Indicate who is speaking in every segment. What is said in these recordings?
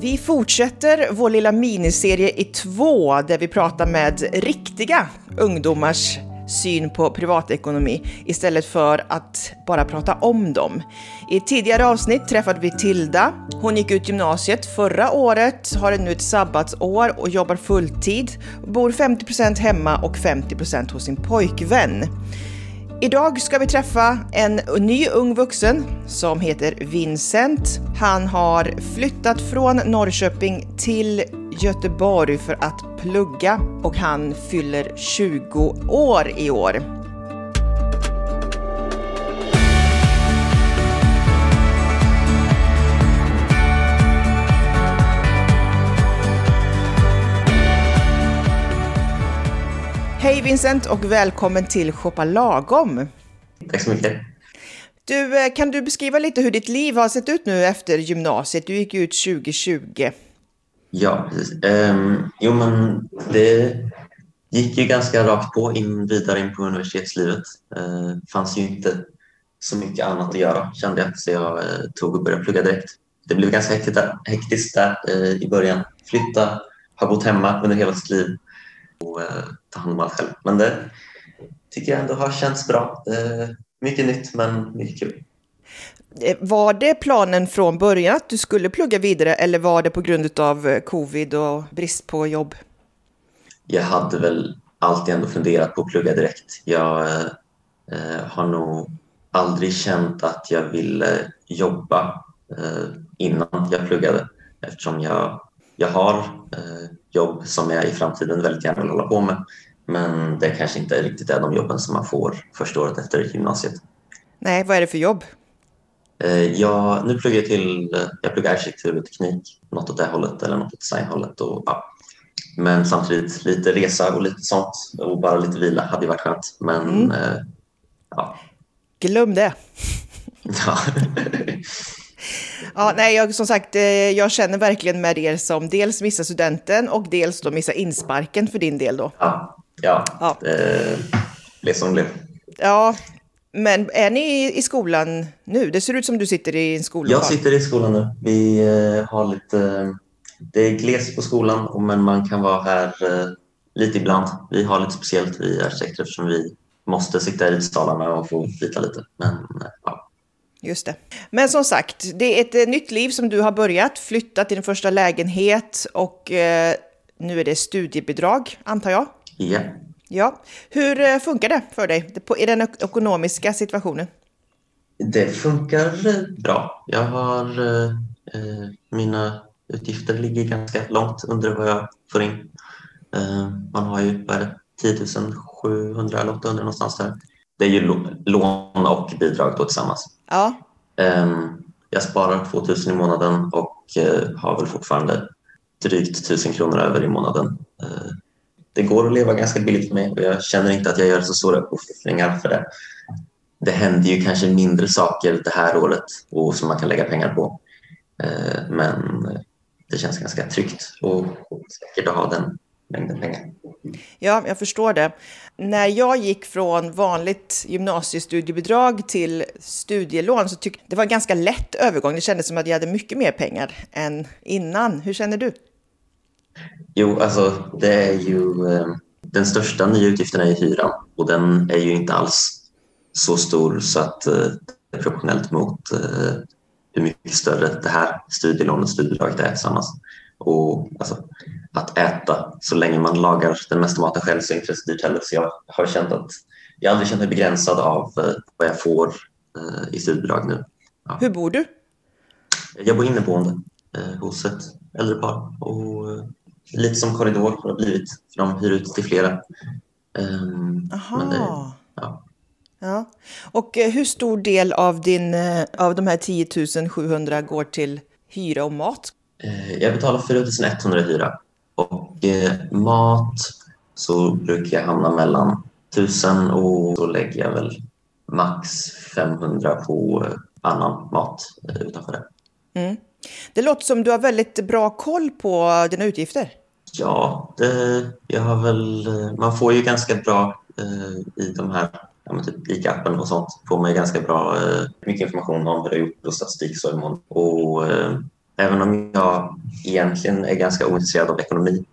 Speaker 1: Vi fortsätter vår lilla miniserie i två där vi pratar med riktiga ungdomars syn på privatekonomi istället för att bara prata om dem. I ett tidigare avsnitt träffade vi Tilda. Hon gick ut gymnasiet förra året, har nu ett sabbatsår och jobbar fulltid. Bor 50% hemma och 50% hos sin pojkvän. Idag ska vi träffa en ny ung vuxen som heter Vincent. Han har flyttat från Norrköping till Göteborg för att plugga och han fyller 20 år i år. Hej Vincent och välkommen till Shoppa Lagom.
Speaker 2: Tack så mycket.
Speaker 1: Du, eh, kan du beskriva lite hur ditt liv har sett ut nu efter gymnasiet? Du gick ut 2020.
Speaker 2: Ja, precis. Um, jo, men det gick ju ganska rakt på in vidare in på universitetslivet. Det uh, fanns ju inte så mycket annat att göra kände jag, så jag uh, tog och började plugga direkt. Det blev ganska hektiskt där, hektiskt där uh, i början. Flytta, ha bott hemma under hela sitt liv och uh, ta hand om allt själv. Men det tycker jag ändå har känts bra. mycket nytt, men mycket kul.
Speaker 1: Eh, var det planen från början att du skulle plugga vidare eller var det på grund av eh, covid och brist på jobb?
Speaker 2: Jag hade väl alltid ändå funderat på att plugga direkt. Jag eh, har nog aldrig känt att jag ville jobba eh, innan jag pluggade eftersom jag, jag har eh, jobb som jag i framtiden väldigt gärna vill hålla på med. Men det kanske inte riktigt är de jobben som man får första året efter gymnasiet.
Speaker 1: Nej, vad är det för jobb?
Speaker 2: Eh, jag, nu pluggar jag till jag pluggar arkitektur och teknik, något åt det hållet eller något åt designhållet. Och, ja. Men samtidigt lite resa och lite sånt och bara lite vila hade ju varit skönt. Men mm. eh, ja.
Speaker 1: Glöm det.
Speaker 2: Ja.
Speaker 1: Ja, nej, jag, som sagt, eh, jag känner verkligen med er som dels missar studenten och dels då missar insparken för din del då.
Speaker 2: Ja, ja, ja. det blev som det.
Speaker 1: Ja, men är ni i skolan nu? Det ser ut som du sitter i en skola.
Speaker 2: Jag sitter i skolan nu. Vi eh, har lite... Det är glest på skolan, men man kan vara här eh, lite ibland. Vi har lite speciellt, vi arkitekter, eftersom vi måste sitta i ritsalarna och få byta lite. Men, eh, ja.
Speaker 1: Just det. Men som sagt, det är ett nytt liv som du har börjat, flyttat till din första lägenhet och eh, nu är det studiebidrag, antar jag?
Speaker 2: Ja.
Speaker 1: Ja, hur eh, funkar det för dig i den ekonomiska situationen?
Speaker 2: Det funkar bra. Jag har eh, eh, mina utgifter ligger ganska långt under vad jag får in. Eh, man har ju vad är det, 10 700 eller 800 någonstans där. Det är ju lån och bidrag då tillsammans.
Speaker 1: Ja.
Speaker 2: Ehm, jag sparar 2000 i månaden och eh, har väl fortfarande drygt 1000 kronor över i månaden ehm, det går att leva ganska billigt för mig och jag känner inte att jag gör så stora uppoffringar för det. Det händer ju kanske mindre saker det här året och som man kan lägga pengar på. Ehm, men det känns ganska tryggt och säkert att ha den mängden pengar.
Speaker 1: Ja, jag förstår det. När jag gick från vanligt gymnasiestudiebidrag till studielån så tyckte det var en ganska lätt övergång. Det kändes som att jag hade mycket mer pengar än innan. Hur känner du?
Speaker 2: Jo, alltså det är ju eh, den största nya utgiften är ju hyran och den är ju inte alls så stor så att eh, det är proportionellt mot eh, hur mycket större det här studielånet och studiebidraget är tillsammans. Och alltså, att äta, så länge man lagar den mesta maten själv så är det inte så dyrt heller. Så jag har känt att jag aldrig känt mig begränsad av vad jag får i studiebidrag nu.
Speaker 1: Ja. Hur bor du?
Speaker 2: Jag bor inneboende hos ett äldre par och lite som korridor har det blivit, för de hyr ut till flera.
Speaker 1: Um, Aha. Det, ja. ja. Och eh, hur stor del av, din, eh, av de här 10 700 går till hyra och mat?
Speaker 2: Eh, jag betalar 4 100 i hyra och eh, mat så brukar jag hamna mellan 1000 och så lägger jag väl max 500 på annan mat utanför det.
Speaker 1: Mm. Det låter som du har väldigt bra koll på dina utgifter.
Speaker 2: Ja, det, jag har väl, man får ju ganska bra eh, i de här ja, men typ ICA-appen och sånt får man ju ganska bra, eh, mycket information om hur det är gjort och statistik imorgon. Och eh, även om jag egentligen är ganska ointresserad av ekonomi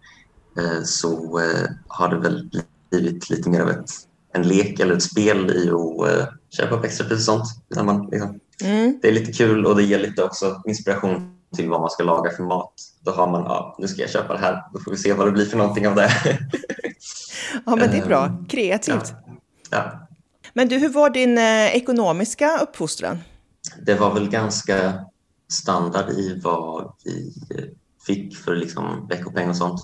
Speaker 2: eh, så eh, har det väl blivit lite mer av ett, en lek eller ett spel i att eh, köpa upp extrapris och sånt. När man, liksom, mm. Det är lite kul och det ger lite också inspiration till vad man ska laga för mat. Då har man, ja, nu ska jag köpa det här, då får vi se vad det blir för någonting av det.
Speaker 1: ja, men det är bra. Kreativt.
Speaker 2: Ja. ja.
Speaker 1: Men du, hur var din eh, ekonomiska uppfostran?
Speaker 2: Det var väl ganska standard i vad vi eh, fick för liksom veckopeng och sånt.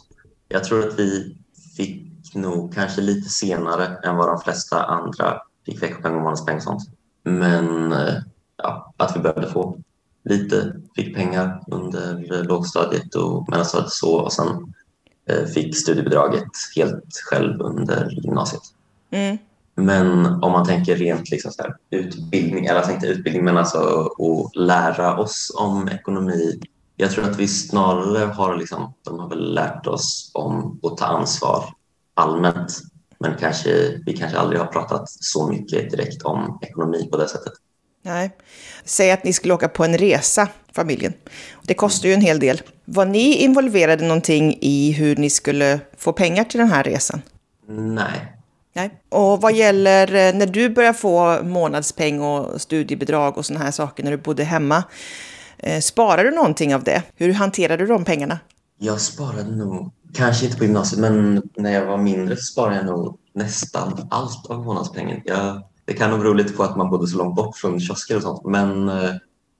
Speaker 2: Jag tror att vi fick nog kanske lite senare än vad de flesta andra fick veckopeng och månadspeng och sånt. Men eh, ja, att vi började få lite, fick pengar under lågstadiet och mellanstadiet så och sen eh, fick studiebidraget helt själv under gymnasiet. Mm. Men om man tänker rent liksom så här, utbildning, eller alltså inte utbildning men alltså att lära oss om ekonomi. Jag tror att vi snarare har, liksom, de har väl lärt oss om att ta ansvar allmänt. Men kanske, vi kanske aldrig har pratat så mycket direkt om ekonomi på det sättet.
Speaker 1: Nej. Säg att ni skulle åka på en resa, familjen. Det kostar ju en hel del. Var ni involverade någonting i hur ni skulle få pengar till den här resan?
Speaker 2: Nej,
Speaker 1: Nej. Och vad gäller eh, när du började få månadspeng och studiebidrag och sådana här saker när du bodde hemma. Eh, sparade du någonting av det? Hur hanterade du de pengarna?
Speaker 2: Jag sparade nog, kanske inte på gymnasiet, men när jag var mindre så sparade jag nog nästan allt av månadspengen. Jag, det kan nog bero lite på att man bodde så långt bort från kiosker och sånt, men eh,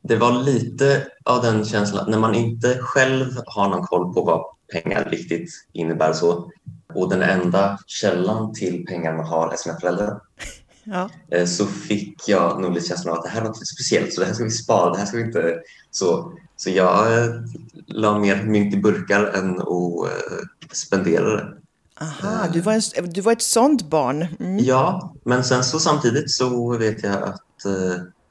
Speaker 2: det var lite av den känslan när man inte själv har någon koll på vad pengar riktigt innebär så och den enda källan till pengar man har är sina föräldrar. Ja. Eh, så fick jag nog lite känslan av att det här är något speciellt, så det här ska vi spara, det här ska vi inte... Så, så jag eh, la mer mynt i burkar än att eh, spendera det.
Speaker 1: Aha, du var, en, du var ett sånt barn.
Speaker 2: Mm. Ja, men sen så samtidigt så vet jag att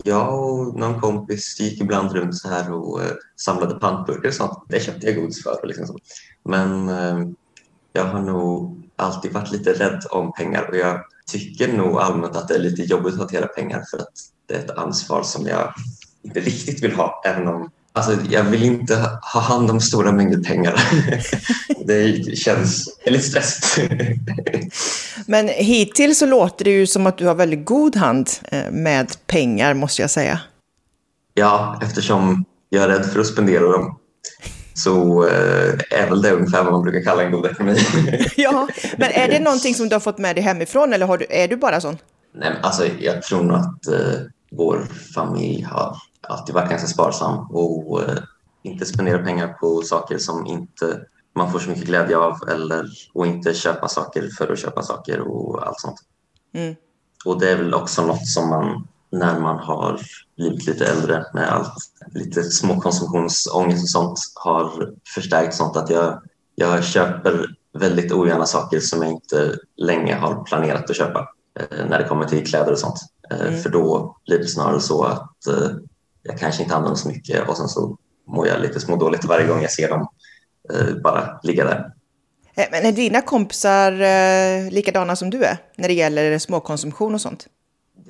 Speaker 2: jag och någon kompis gick ibland runt så här och samlade pantburkar och sånt. Det köpte jag godis för. Liksom. Men jag har nog alltid varit lite rädd om pengar och jag tycker nog allmänt att det är lite jobbigt att hantera pengar för att det är ett ansvar som jag inte riktigt vill ha. Även om, alltså, jag vill inte ha hand om stora mängder pengar. det känns lite stressigt.
Speaker 1: Men hittills så låter det ju som att du har väldigt god hand eh, med pengar måste jag säga.
Speaker 2: Ja, eftersom jag är rädd för att spendera dem så eh, är väl det ungefär vad man brukar kalla en god ekonomi.
Speaker 1: ja, men är det någonting som du har fått med dig hemifrån eller du, är du bara sån?
Speaker 2: Nej, alltså, jag tror nog att eh, vår familj har alltid varit ganska sparsam och eh, inte spendera pengar på saker som inte man får så mycket glädje av eller, och inte köpa saker för att köpa saker och allt sånt. Mm. Och det är väl också något som man när man har blivit lite äldre med allt, lite småkonsumtionsångest och sånt har förstärkt sånt att jag, jag köper väldigt ogärna saker som jag inte länge har planerat att köpa eh, när det kommer till kläder och sånt. Eh, mm. För då blir det snarare så att eh, jag kanske inte använder så mycket och sen så mår jag lite smådåligt varje gång jag ser dem bara ligga där.
Speaker 1: Men är dina kompisar likadana som du är när det gäller småkonsumtion och sånt?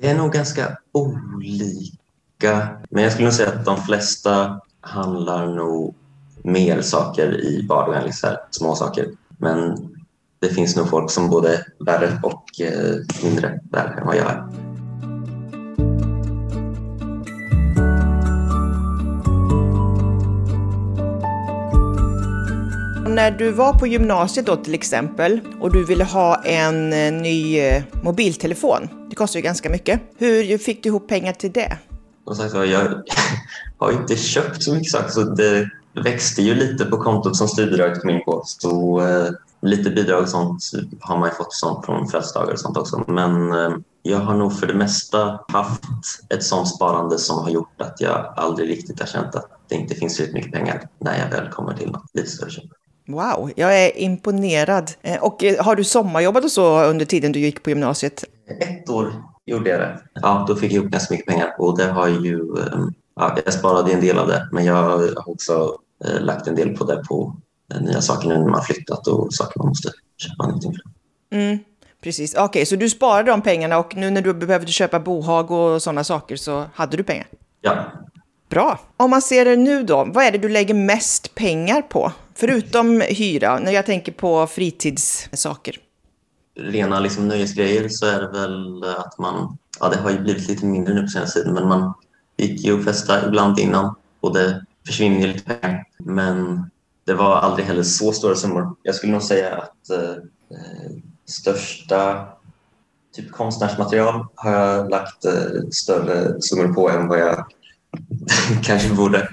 Speaker 2: Det är nog ganska olika. Men jag skulle nog säga att de flesta handlar nog mer saker i vardagen, liksom små saker. Men det finns nog folk som både värre och eh, mindre värre än vad jag är.
Speaker 1: När du var på gymnasiet då till exempel och du ville ha en eh, ny eh, mobiltelefon, det kostar ju ganska mycket. Hur fick du ihop pengar till det?
Speaker 2: Som sagt jag har inte köpt så mycket saker så det växte ju lite på kontot som studiebidraget kom in på. Så eh, lite bidrag och sånt har man ju fått sånt från födelsedagar och sånt också. Men jag har nog för det mesta haft ett sånt sparande som har gjort att jag aldrig riktigt har känt att det inte finns så mycket pengar när jag väl kommer till något lite större köp.
Speaker 1: Wow, jag är imponerad. Eh, och eh, har du sommarjobbat och så under tiden du gick på gymnasiet?
Speaker 2: Ett år gjorde jag det. Ja, då fick jag ihop ganska mycket pengar och det har ju... Ehm, ja, jag sparade en del av det, men jag har också eh, lagt en del på det på nya saker nu när man flyttat och saker man måste köpa någonting för.
Speaker 1: Mm, precis, okej, okay, så du sparade de pengarna och nu när du behövde köpa bohag och sådana saker så hade du pengar?
Speaker 2: Ja.
Speaker 1: Bra. Om man ser det nu då, vad är det du lägger mest pengar på? Förutom hyra, när jag tänker på fritidssaker.
Speaker 2: Rena liksom nöjesgrejer så är det väl att man, ja det har ju blivit lite mindre nu på senaste tiden, men man gick ju och festade ibland innan och det försvinner lite pengar. Men det var aldrig heller så stora summor. Jag skulle nog säga att eh, största typ konstnärsmaterial har jag lagt eh, större summor på än vad jag kanske borde.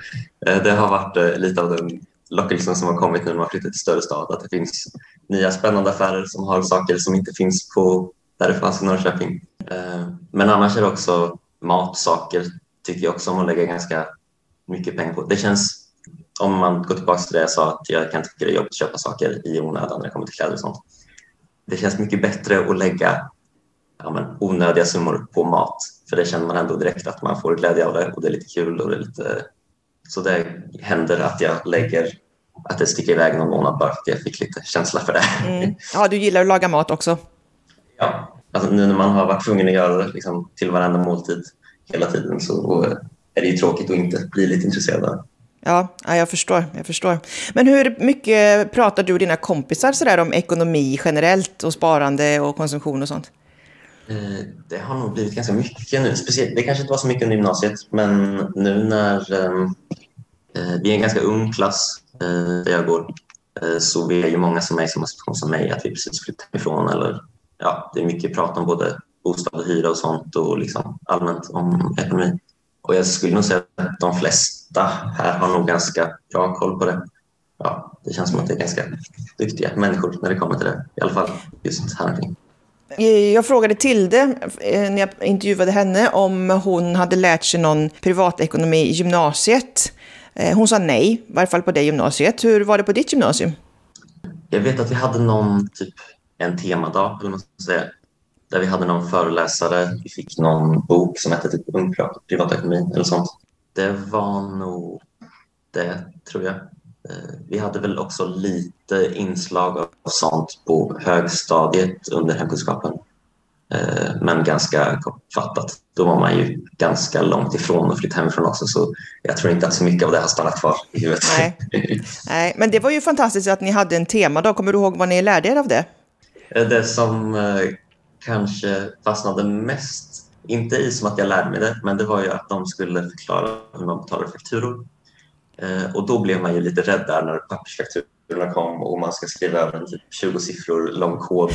Speaker 2: Eh, det har varit eh, lite av den lockelsen som har kommit nu när man flyttat till större stad, att det finns nya spännande affärer som har saker som inte finns på där det fanns i Norrköping. Eh, men annars är det också matsaker tycker jag också om att lägga ganska mycket pengar på. Det känns, om man går tillbaka till det jag sa, att jag kan tycka det är jobbigt att köpa saker i onödan när det kommer till kläder och sånt. Det känns mycket bättre att lägga ja, men, onödiga summor på mat. För det känner man ändå direkt att man får glädje av det och det är lite kul och det är lite... Så det händer att jag lägger att det sticker iväg någon månad bara för att jag fick lite känsla för det.
Speaker 1: Mm. Ja, du gillar att laga mat också?
Speaker 2: Ja, alltså nu när man har varit tvungen att göra det liksom, till varenda måltid hela tiden så är det ju tråkigt att inte bli lite intresserad av
Speaker 1: Ja, jag förstår. Jag förstår. Men hur mycket pratar du och dina kompisar sådär om ekonomi generellt och sparande och konsumtion och sånt?
Speaker 2: Eh, det har nog blivit ganska mycket nu. Speciellt, det kanske inte var så mycket under gymnasiet, men nu när ehm, eh, vi är en ganska ung klass eh, där jag går, eh, så vi är ju många som är i samma situation som mig, att vi precis flyttat ifrån. Eller, ja, det är mycket prat om både bostad och hyra och sånt och liksom allmänt om ekonomi. Och jag skulle nog säga att de flesta här har nog ganska bra koll på det. Ja, det känns som att det är ganska duktiga människor när det kommer till det, i alla fall just här omkring.
Speaker 1: Eh, jag frågade Tilde eh, när jag intervjuade henne om hon hade lärt sig någon privatekonomi i gymnasiet. Eh, hon sa nej, i varje fall på det gymnasiet. Hur var det på ditt gymnasium?
Speaker 2: Jag vet att vi hade någon, typ en temadag, eller man ska säga, där vi hade någon föreläsare. Vi fick någon bok som hette typ Ung privatekonomi eller sånt. Det var nog det, tror jag. Eh, vi hade väl också lite inslag av sånt på högstadiet under hemkunskapen. Eh, men ganska kortfattat. Då var man ju ganska långt ifrån att flytta hemifrån också så jag tror inte att så mycket av det har stannat kvar i huvudet.
Speaker 1: Nej. Nej, men det var ju fantastiskt att ni hade en temadag. Kommer du ihåg vad ni lärde er av det?
Speaker 2: Eh, det som kanske fastnade mest, inte i som att jag lärde mig det, men det var ju att de skulle förklara hur man betalar fakturor. Eh, och då blev man ju lite rädd där när pappersfakturorna kom och man ska skriva över typ 20 siffror lång kod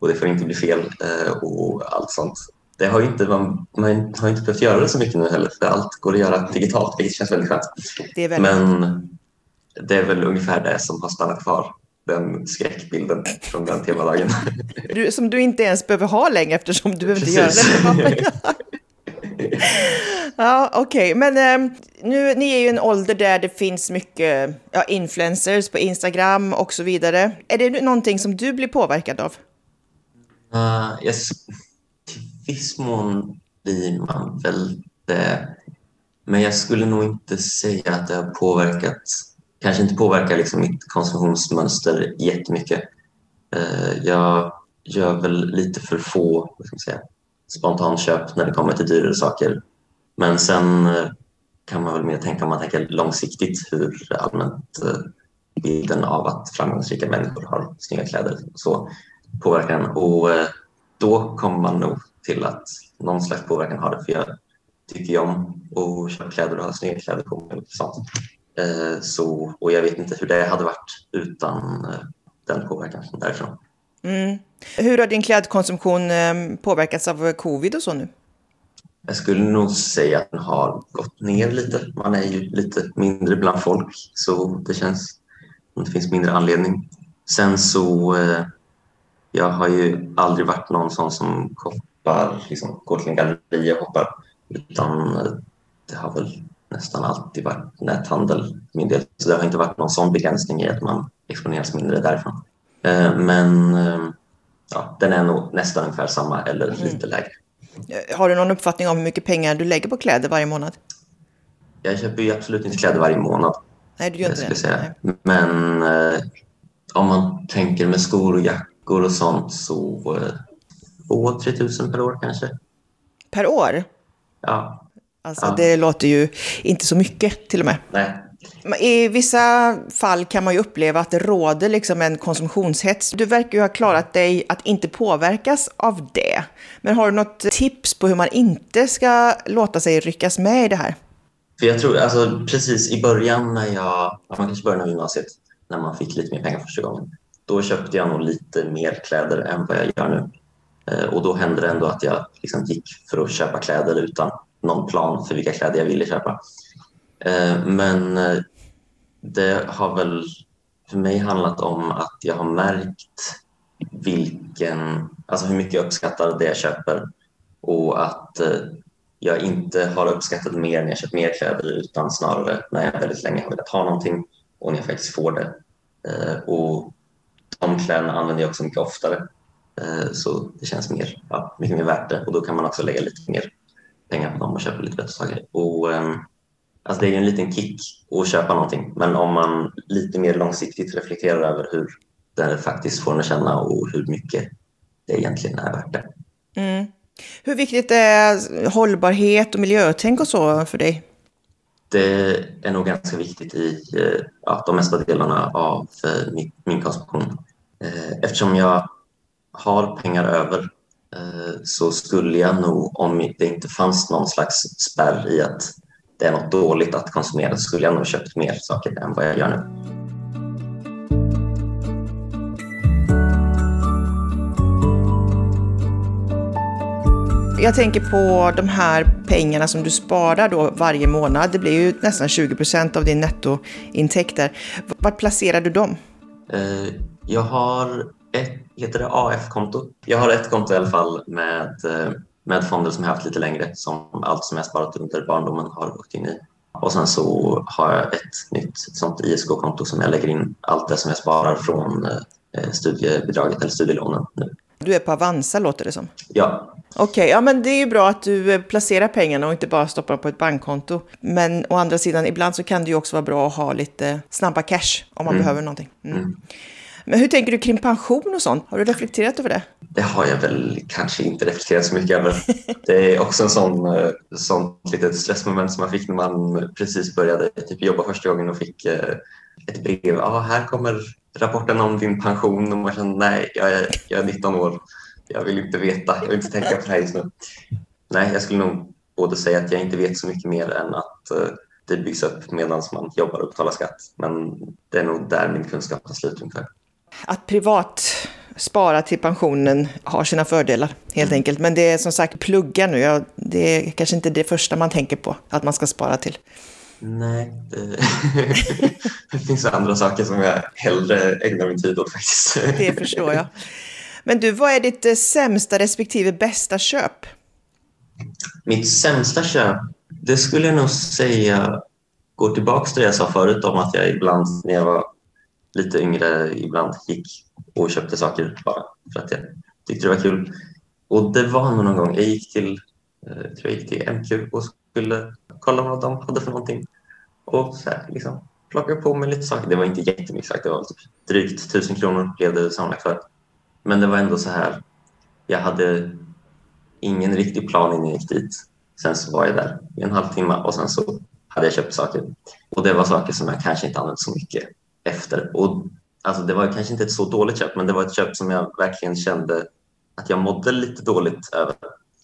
Speaker 2: och det får inte bli fel eh, och allt sånt. Det har inte, man, man har inte behövt göra det så mycket nu heller för allt går att göra digitalt vilket känns väldigt skönt.
Speaker 1: Det väldigt...
Speaker 2: Men det är väl ungefär det som har stannat kvar den skräckbilden från den temadagen.
Speaker 1: Du, som du inte ens behöver ha längre eftersom du behöver inte göra det. ja, okej. Okay. Men eh, nu, ni är ju en ålder där det finns mycket ja, influencers på Instagram och så vidare. Är det någonting som du blir påverkad av?
Speaker 2: Eh, uh, yes. Till viss mån blir man väl det. Men jag skulle nog inte säga att det har påverkat kanske inte påverkar liksom mitt konsumtionsmönster jättemycket. Uh, jag gör väl lite för få vad ska man säga, spontanköp när det kommer till dyrare saker. Men sen eh, kan man väl mer tänka om man tänker långsiktigt hur allmänt eh, bilden av att framgångsrika människor har snygga kläder så påverkar den. Och eh, då kommer man nog till att någon slags påverkan har det för jag tycker ju om att köpa kläder och ha snygga kläder på mig. Och sånt. Så, och jag vet inte hur det hade varit utan den påverkan därifrån.
Speaker 1: Mm. Hur har din klädkonsumtion påverkats av covid och så nu?
Speaker 2: Jag skulle nog säga att den har gått ner lite. Man är ju lite mindre bland folk så det känns som det finns mindre anledning. Sen så, jag har ju aldrig varit någon sån som shoppar, liksom, går till en galleria och shoppar utan det har väl nästan alltid varit näthandel min del. Så det har inte varit någon sån begränsning i att man exponeras mindre därifrån. Eh, men eh, ja, den är nog nästan ungefär samma eller mm. lite lägre.
Speaker 1: Eh, har du någon uppfattning om hur mycket pengar du lägger på kläder varje månad?
Speaker 2: Jag köper ju absolut inte kläder varje månad.
Speaker 1: Nej, du gör inte det.
Speaker 2: Säga. Men eh, om man tänker med skor och jackor och sånt så eh, 2-3 tusen per år kanske.
Speaker 1: Per år?
Speaker 2: Ja.
Speaker 1: Alltså ja. det låter ju inte så mycket till och med.
Speaker 2: Nej.
Speaker 1: I vissa fall kan man ju uppleva att det råder liksom en konsumtionshets. Du verkar ju ha klarat dig att inte påverkas av det. Men har du något tips på hur man inte ska låta sig ryckas med i det här?
Speaker 2: För jag tror, alltså precis i början när jag, man kanske började av gymnasiet, när man fick lite mer pengar första gången, då köpte jag nog lite mer kläder än vad jag gör nu. Eh, och då hände det ändå att jag liksom gick för att köpa kläder utan någon plan för vilka kläder jag ville köpa. Eh, men eh, det har väl för mig handlat om att jag har märkt vilken, alltså hur mycket jag uppskattar det jag köper och att eh, jag inte har uppskattat mer när jag köpt mer kläder utan snarare när jag väldigt länge har velat ha någonting och när jag faktiskt får det. Och de kläderna använder jag också mycket oftare så det känns mer, ja, mycket mer värt det och då kan man också lägga lite mer pengar på dem och köpa lite bättre saker. Och, um, alltså det är ju en liten kick att köpa någonting men om man lite mer långsiktigt reflekterar över hur det faktiskt får en att känna och hur mycket det egentligen är värt det.
Speaker 1: Mm. Hur viktigt är hållbarhet och miljötänk och så för dig?
Speaker 2: Det är nog ganska viktigt i eh, ja, de mesta delarna av eh, min, min konsumtion. Eftersom jag har pengar över eh, så skulle jag nog, om det inte fanns någon slags spärr i att det är något dåligt att konsumera, så skulle jag nog köpt mer saker än vad jag gör nu.
Speaker 1: Jag tänker på de här pengarna som du sparar då varje månad. Det blir ju nästan 20 procent av din nettointäkter. Vart placerar du dem?
Speaker 2: Eh, jag har ett, heter det AF-konto? Jag har ett konto i alla fall med, eh, med fonder som jag haft lite längre som allt som jag sparat under barndomen har gått in i. Och sen så har jag ett nytt sånt ISK-konto som jag lägger in allt det som jag sparar från eh, studiebidraget eller studielånen nu.
Speaker 1: Du är på Avanza låter det som.
Speaker 2: Ja.
Speaker 1: Okej, okay, ja men det är ju bra att du eh, placerar pengarna och inte bara stoppar dem på ett bankkonto. Men å andra sidan, ibland så kan det ju också vara bra att ha lite snabba cash om man mm. behöver någonting. Mm. Mm. Men hur tänker du kring pension och sånt? Har du reflekterat över det?
Speaker 2: Det har jag väl kanske inte reflekterat så mycket över. Det är också en sån, eh, sån litet stressmoment som man fick när man precis började typ jobba första gången och fick eh, ett brev. Ja, ah, här kommer rapporten om din pension och man känner nej, jag är, jag är 19 år. Jag vill inte veta, jag vill inte tänka på det här just nu. Nej, jag skulle nog både säga att jag inte vet så mycket mer än att eh, det byggs upp medan man jobbar och betalar skatt. Men det är nog där min kunskap tar slut ungefär
Speaker 1: att privat spara till pensionen har sina fördelar helt enkelt. Men det är som sagt plugga nu, ja, det är kanske inte det första man tänker på att man ska spara till.
Speaker 2: Nej, det, det finns andra saker som jag hellre ägnar min tid åt faktiskt.
Speaker 1: Det förstår jag. Men du, vad är ditt eh, sämsta respektive bästa köp?
Speaker 2: Mitt sämsta köp, det skulle jag nog säga går tillbaka till det jag sa förut om att jag ibland när jag var lite yngre ibland gick och köpte saker bara för att jag tyckte det var kul. Och det var nog någon gång jag gick till, jag tror jag gick till MQ och skulle kolla vad de hade för någonting. Och så här, liksom, plockade på mig lite saker. Det var inte jättemycket sagt, det var typ drygt tusen kronor blev det sammanlagt för. Men det var ändå så här, jag hade ingen riktig plan innan jag gick dit. Sen så var jag där i en halvtimme och sen så hade jag köpt saker. Och det var saker som jag kanske inte använt så mycket efter. Och, alltså, det var kanske inte ett så dåligt köp, men det var ett köp som jag verkligen kände att jag mådde lite dåligt över.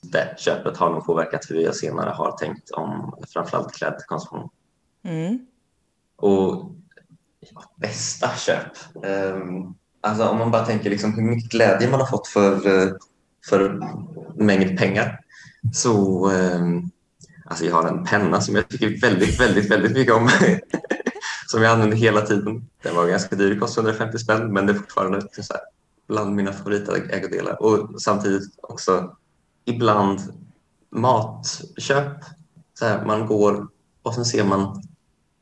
Speaker 2: Det köpet har nog påverkat hur jag senare har tänkt om framförallt klädkonsumtion. Mm. Och ja, bästa köp? Um, alltså om man bara tänker liksom hur mycket glädje man har fått för, för mängd pengar. Så um, alltså jag har en penna som jag tycker väldigt, väldigt, väldigt mycket om. som jag använder hela tiden. Den var ganska dyr, kostade 150 spänn, men det är fortfarande så här, bland mina favoritägodelar. Och samtidigt också ibland matköp. Så här, man går och sen ser man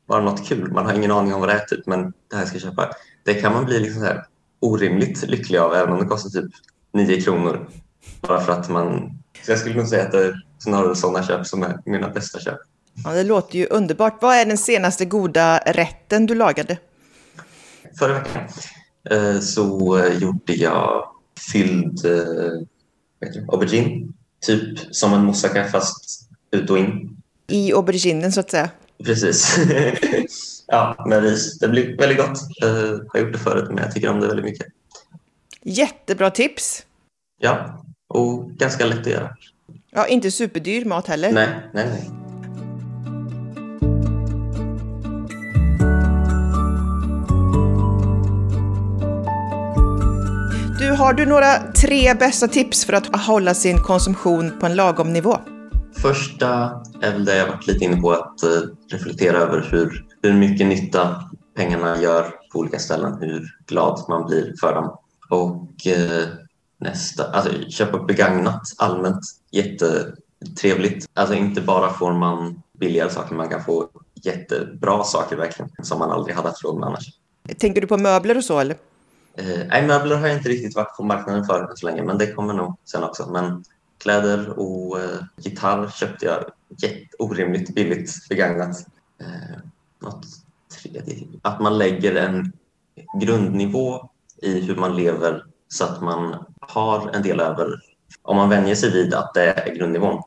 Speaker 2: bara något kul. Man har ingen aning om vad det är, typ, men det här ska jag köpa. Det kan man bli liksom så här, orimligt lycklig av, även om det kostar typ 9 kronor. Bara för att man... Så jag skulle nog säga att det är snarare sådana köp som är mina bästa köp.
Speaker 1: Ja, det låter ju underbart. Vad är den senaste goda rätten du lagade?
Speaker 2: Förra veckan eh, så eh, gjorde jag fylld eh, aubergine. Typ som en moussaka fast ut och in.
Speaker 1: i auberginen så att säga.
Speaker 2: Precis. ja, med ris. Det blir väldigt gott. Jag har gjort det förut, men jag tycker om det väldigt mycket.
Speaker 1: Jättebra tips!
Speaker 2: Ja, och ganska lätt att göra.
Speaker 1: Ja, inte superdyr mat heller.
Speaker 2: Nej, nej, nej.
Speaker 1: Har du några tre bästa tips för att hålla sin konsumtion på en lagom nivå?
Speaker 2: Första är väl det jag varit lite inne på, att uh, reflektera över hur, hur mycket nytta pengarna gör på olika ställen, hur glad man blir för dem. Och uh, nästa, alltså köpa begagnat allmänt, jättetrevligt. Alltså inte bara får man billigare saker, man kan få jättebra saker verkligen, som man aldrig hade haft råd med annars.
Speaker 1: Tänker du på möbler och så eller?
Speaker 2: Eh, nej, möbler har jag inte riktigt varit på marknaden för än så länge, men det kommer nog sen också. Men kläder och eh, gitarr köpte jag orimligt billigt begagnat. Eh, något tredje. Att man lägger en grundnivå i hur man lever så att man har en del över. Om man vänjer sig vid att det är grundnivån,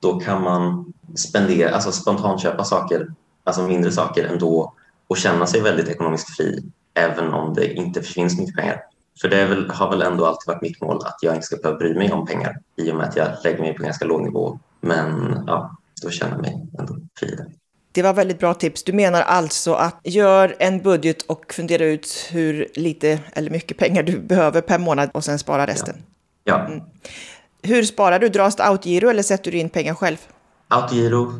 Speaker 2: då kan man spendera, alltså spontant köpa saker, alltså mindre saker ändå och känna sig väldigt ekonomiskt fri även om det inte finns mycket pengar. För det väl, har väl ändå alltid varit mitt mål att jag inte ska behöva bry mig om pengar i och med att jag lägger mig på ganska låg nivå. Men ja, då känner jag mig ändå fri.
Speaker 1: Det var väldigt bra tips. Du menar alltså att gör en budget och fundera ut hur lite eller mycket pengar du behöver per månad och sen spara resten.
Speaker 2: Ja. ja. Mm.
Speaker 1: Hur sparar du? Dras det autogiro eller sätter du in pengar själv?
Speaker 2: Autogiro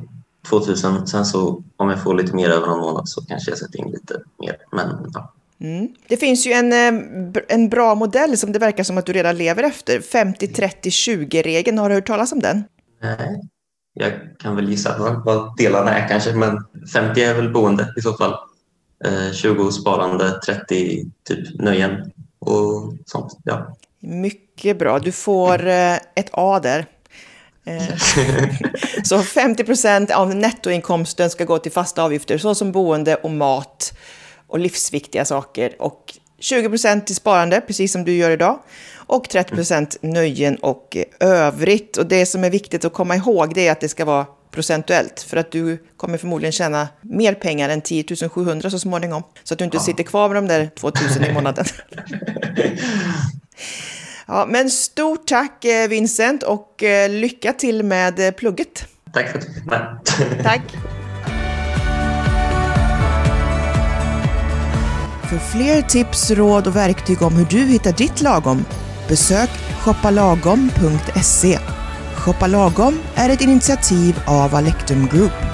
Speaker 2: 2000. Sen så om jag får lite mer över någon månad så kanske jag sätter in lite mer. Men ja,
Speaker 1: Mm. Det finns ju en, eh, en bra modell som det verkar som att du redan lever efter. 50-30-20-regeln, har du hört talas om den?
Speaker 2: Nej, jag kan väl gissa vad delarna är kanske, men 50 är väl boende i så fall. 20 eh, sparande, 30 typ nöjen och sånt. Ja.
Speaker 1: Mycket bra. Du får eh, ett A där. så 50 procent av nettoinkomsten ska gå till fasta avgifter såsom boende och mat och livsviktiga saker. Och 20% till sparande, precis som du gör idag. Och 30% nöjen och övrigt. Och det som är viktigt att komma ihåg det är att det ska vara procentuellt. För att du kommer förmodligen tjäna mer pengar än 10 700 så småningom. Så att du inte ja. sitter kvar med de där 2 000 i månaden. ja, men stort tack eh, Vincent och eh, lycka till med eh, plugget.
Speaker 2: Tack för att du fick.
Speaker 1: Tack. För fler tips, råd och verktyg om hur du hittar ditt lagom, besök shoppalagom.se. Shoppa Lagom är ett initiativ av Alectum Group.